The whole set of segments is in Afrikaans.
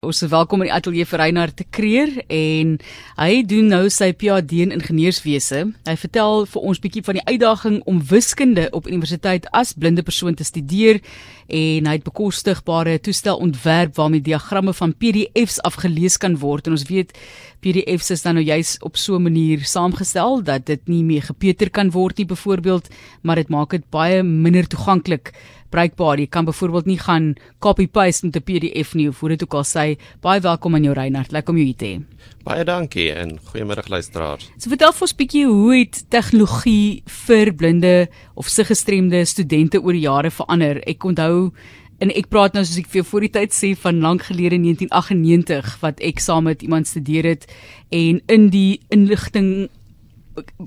Ons is welkom in die ateljee vir Reinhard te Kreer en hy doen nou sy PhD in ingenieurswese. Hy vertel vir ons bietjie van die uitdaging om wiskunde op universiteit as blinde persoon te studeer en hy het bekostigbare toestel ontwerp waarmee diagramme van PDFs afgelees kan word en ons weet PDFs is dan nou juis op so 'n manier saamgestel dat dit nie meer gepeter kan word nie byvoorbeeld, maar dit maak dit baie minder toeganklik bruikbaar. Jy kan byvoorbeeld nie gaan copy paste met 'n PDF nie of hoe dit ook al sê. Baie welkom aan jou Reinhard. Lekker om jou hier te hê. Baie dankie en goeiemiddag luisteraars. So vertel vir ons 'n bietjie hoe het tegnologie vir blinde of siggestremde studente oor die jare verander? Ek onthou en ek praat nou soos ek vir jou voor die tyd sê van lank gelede in 1998 wat ek saam met iemand studeer het en in die inligting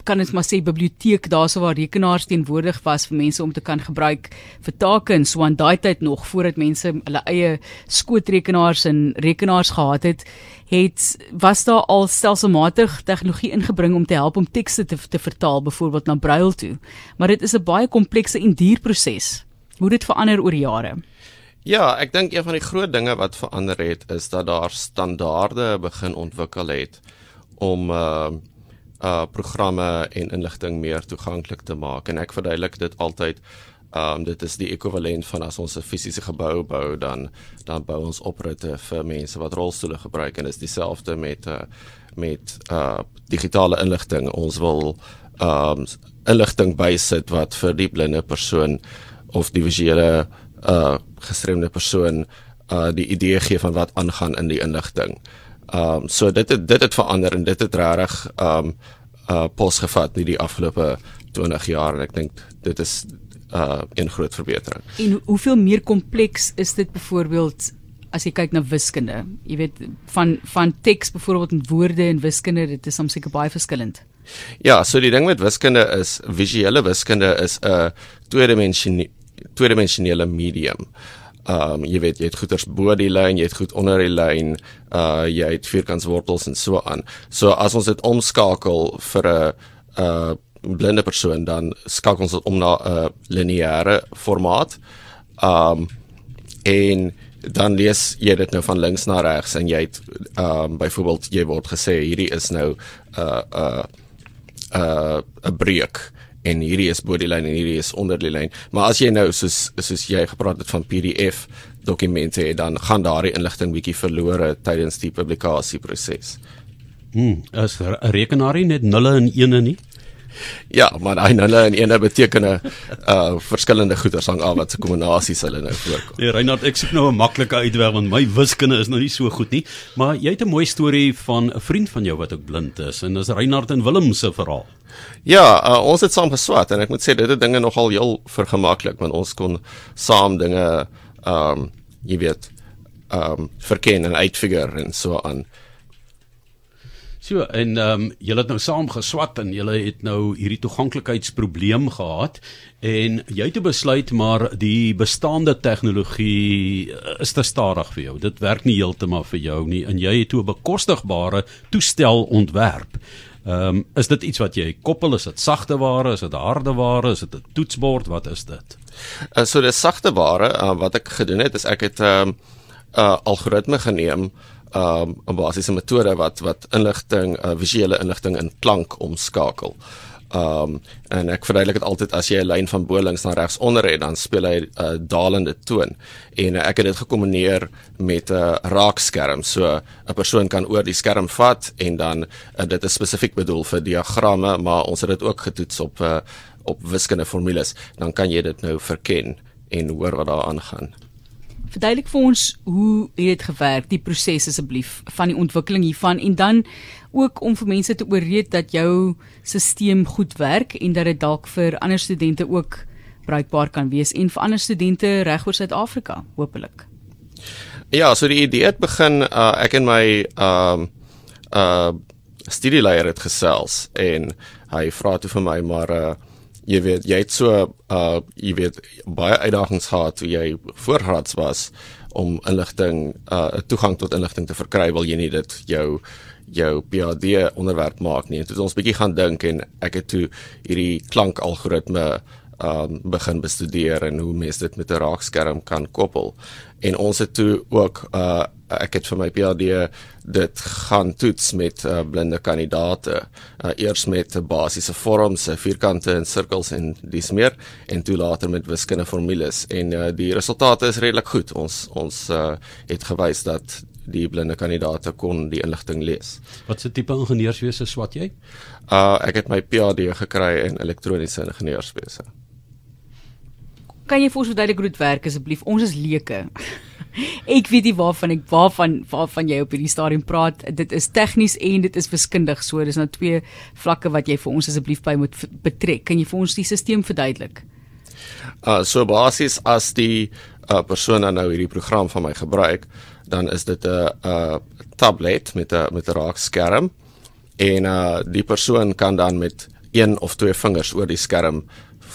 kan ons maar sê biblioteek daarso waar rekenaars teenwoordig was vir mense om te kan gebruik vir take en so aan daai tyd nog voordat mense hulle eie skootrekenaars en rekenaars gehad het het was daar al stelselmatig tegnologie ingebring om te help om tekste te, te vertaal byvoorbeeld na braille toe. Maar dit is 'n baie komplekse en duur proses hoe dit verander oor jare. Ja, ek dink een van die groot dinge wat verander het is dat daar standaarde begin ontwikkel het om uh uh programme en inligting meer toeganklik te maak en ek verduidelik dit altyd um dit is die ekwivalent van as ons 'n fisiese gebou bou dan dan bou ons opritte vir mense wat rolstoele gebruik en is dieselfde met uh met uh digitale inligting ons wil um inligting bysit wat vir die blinde persoon of die visuele uh gestremde persoon uh die idee gee van wat aangaan in die inligting. Ehm um, so dit het dit het verander en dit het regtig ehm um, uh pos gevat in die afgelope 20 jaar en ek dink dit is uh 'n groot verbetering. En hoeveel meer kompleks is dit byvoorbeeld as jy kyk na wiskunde? Jy weet van van teks byvoorbeeld in woorde en wiskunde, dit is soms seker baie verskillend. Ja, so die ding met wiskunde is visuele wiskunde is 'n tweedimensionele tweedimensionele medium ehm um, jy weet jy het goeters bo die lyn, jy het goed onder die lyn, uh jy het vierkantswortels en so aan. So as ons dit omskakel vir 'n uh blinde persoon dan skakel ons dit om na 'n lineêre formaat. Ehm um, en dan lees jy dit nou van links na regs en jy het ehm um, byvoorbeeld jy word gesê hierdie is nou 'n uh, uh, 'n uh, 'n breek en hierdie is bo die lyn en hierdie is onder die lyn. Maar as jy nou soos soos jy gepraat het van PDF dokumente dan gaan daardie inligting bietjie verlore tydens die publikasieproses. Hm, as 'n rekenaar net nulle en ene nie. Ja, maar hy nulle en ene beteken 'n uh verskillende goeders hang af wat se kombinasies hulle nou voorkom. Nee, Reinhard, ek soek nou 'n maklike uitweg want my wiskunde is nou nie so goed nie, maar jy het 'n mooi storie van 'n vriend van jou wat ook blind is en dis Reinhard en Willem se verhaal. Ja, uh, ons het saam geswat en ek moet sê dit het dinge nogal heel vergemaklik want ons kon saam dinge ehm um, jy weet ehm um, verken en uitfigure en so aan. So en ehm um, julle het nou saam geswat en julle het nou hierdie toeganklikheidsprobleem gehad en jy het besluit maar die bestaande tegnologie eh, is te stadig vir jou. Dit werk nie heeltemal vir jou nie en jy het toe 'n bekostigbare toestel ontwerp. Ehm um, is dit iets wat jy koppel is dit sagte ware, is dit harde ware, is dit 'n toetsbord, wat is dit? Uh, so dis sagte ware uh, wat ek gedoen het is ek het 'n um, uh, algoritme geneem um, 'n basiese metode wat wat inligting, uh, visuele inligting in klank omskakel. Um en ek verduidelik dit altyd as jy 'n lyn van bo links na regs onder het, dan speel hy 'n uh, dalende toon. En uh, ek het dit gekombineer met 'n uh, raakskerm. So 'n persoon kan oor die skerm vat en dan uh, dit is spesifiek bedoel vir diagramme, maar ons het dit ook getoets op uh, op wiskundige formules. Dan kan jy dit nou verken en hoor wat daar aangaan. Verduidelik vir ons hoe het dit gewerk, die proses asseblief van die ontwikkeling hiervan en dan ook om vir mense te ooreed dat jou stelsel goed werk en dat dit dalk vir ander studente ook bruikbaar kan wees en vir ander studente reg oor Suid-Afrika, hopelik. Ja, so die idee het begin uh, ek en my ehm uh, uh studieleier het gesels en hy vra toe vir my maar uh jy weet jy het so uh jy weet baie uitdagings gehad toe jy voorgraads was om inligting uh toegang tot inligting te verkry wil jy nie dit jou jou PhD onderwerp maak nie. Dit het ons bietjie gaan dink en ek het toe hierdie klankalgoritme um begin bestudeer en hoe mense dit met 'n raakskerm kan koppel. en ons het toe ook uh ek het vir my PhD dit gaan toets met uh, blinde kandidate uh, eers met basiese vorms, vierkante en sirkels en dis meer en toe later met wiskundige formules en uh, die resultate is redelik goed. Ons ons uh, het gewys dat die blinde kandidate kon die inligting lees. Wat se tipe ingenieurswese swat jy? Uh ek het my PhD gekry in elektroniese ingenieurswese. Kan jy vir ons verduidelik hoe dit werk asseblief? Ons is leuke. ek weet nie waarvan ek waarvan waarvan jy op hierdie stadium praat. Dit is tegnies en dit is wiskundig. So dis nou twee vlakke wat jy vir ons asseblief by moet betrek. Kan jy vir ons die stelsel verduidelik? Uh so basies as die uh, persoon nou hierdie program van my gebruik, dan is dit 'n 'n tablet met 'n met 'n raakskerm en uh die persoon kan dan met een of twee vingers oor die skerm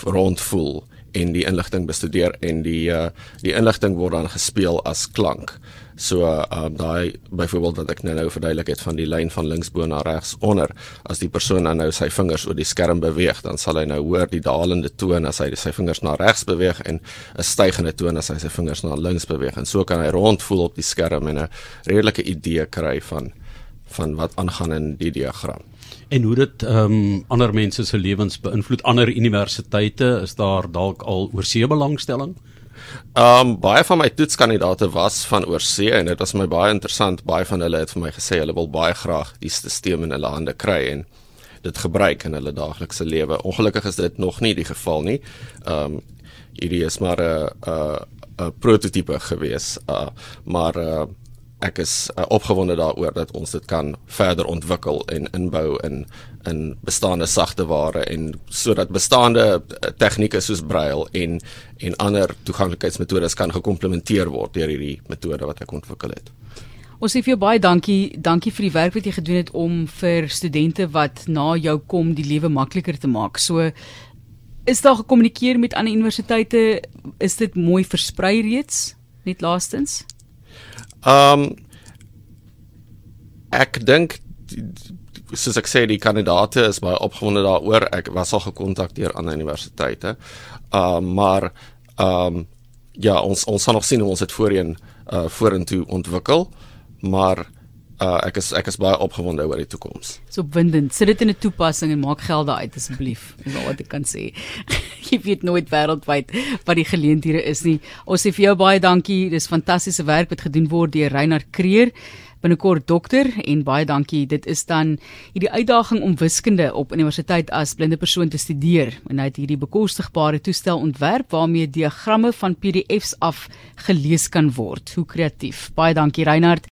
rondvoel en die inligting bestudeer en die uh die inligting word dan gespeel as klank. So uh daai byvoorbeeld wat ek nou nou verduidelik het van die lyn van links bo na regs onder, as die persoon dan nou sy vingers oor die skerm beweeg, dan sal hy nou hoor die dalende toon as hy sy vingers na regs beweeg en 'n stygende toon as hy sy vingers na links beweeg en so kan hy rondvoel op die skerm en 'n redelike idee kry van van wat aangaan in die diagram en hoe dit ehm um, ander mense se lewens beïnvloed ander universiteite is daar dalk al oorsee belangstelling? Ehm um, baie van my toetskandidate was van oorsee en dit was my baie interessant. Baie van hulle het vir my gesê hulle wil baie graag die stelsel in hulle hande kry en dit gebruik in hulle daaglikse lewe. Ongelukkig is dit nog nie die geval nie. Ehm um, hierdie is maar 'n 'n prototipe gewees. Uh, maar uh, ek is uh, opgewonde daaroor dat ons dit kan verder ontwikkel en inbou in in bestaande sagte ware en sodat bestaande uh, tegnieke soos braille en en ander toeganklikheidsmetodes kan gekomplementeer word deur hierdie metode wat ek ontwikkel het. Ons sê vir jou baie dankie, dankie vir die werk wat jy gedoen het om vir studente wat na jou kom die lewe makliker te maak. So is daar gekommunikeer met ander universiteite? Is dit mooi versprei reeds? Net laastens? Ehm um, ek dink soos ek sê die kandidate is baie opgewonde daaroor. Ek was al gekontak deur ander universiteite. Ehm uh, maar ehm um, ja, ons ons sal nog sien hoe ons dit voorheen uh vorentoe ontwikkel. Maar uh ek is ek is baie opgewonde oor die toekoms. So opwindend. Sit dit in 'n toepassing en maak geld daar uit asseblief. Dis al wat ek kan sê. Jy weet nooit wêreldwyd wat die geleenthede is nie. Ons sê vir jou baie dankie. Dis fantastiese werk wat gedoen word deur Reinhard Kreer binnekort dokter en baie dankie. Dit is dan hierdie uitdaging om wiskunde op universiteit as blinde persoon te studeer en hy het hierdie bekostigbare toestel ontwerp waarmee diagramme van PDFs af gelees kan word. Hoe kreatief. Baie dankie Reinhard.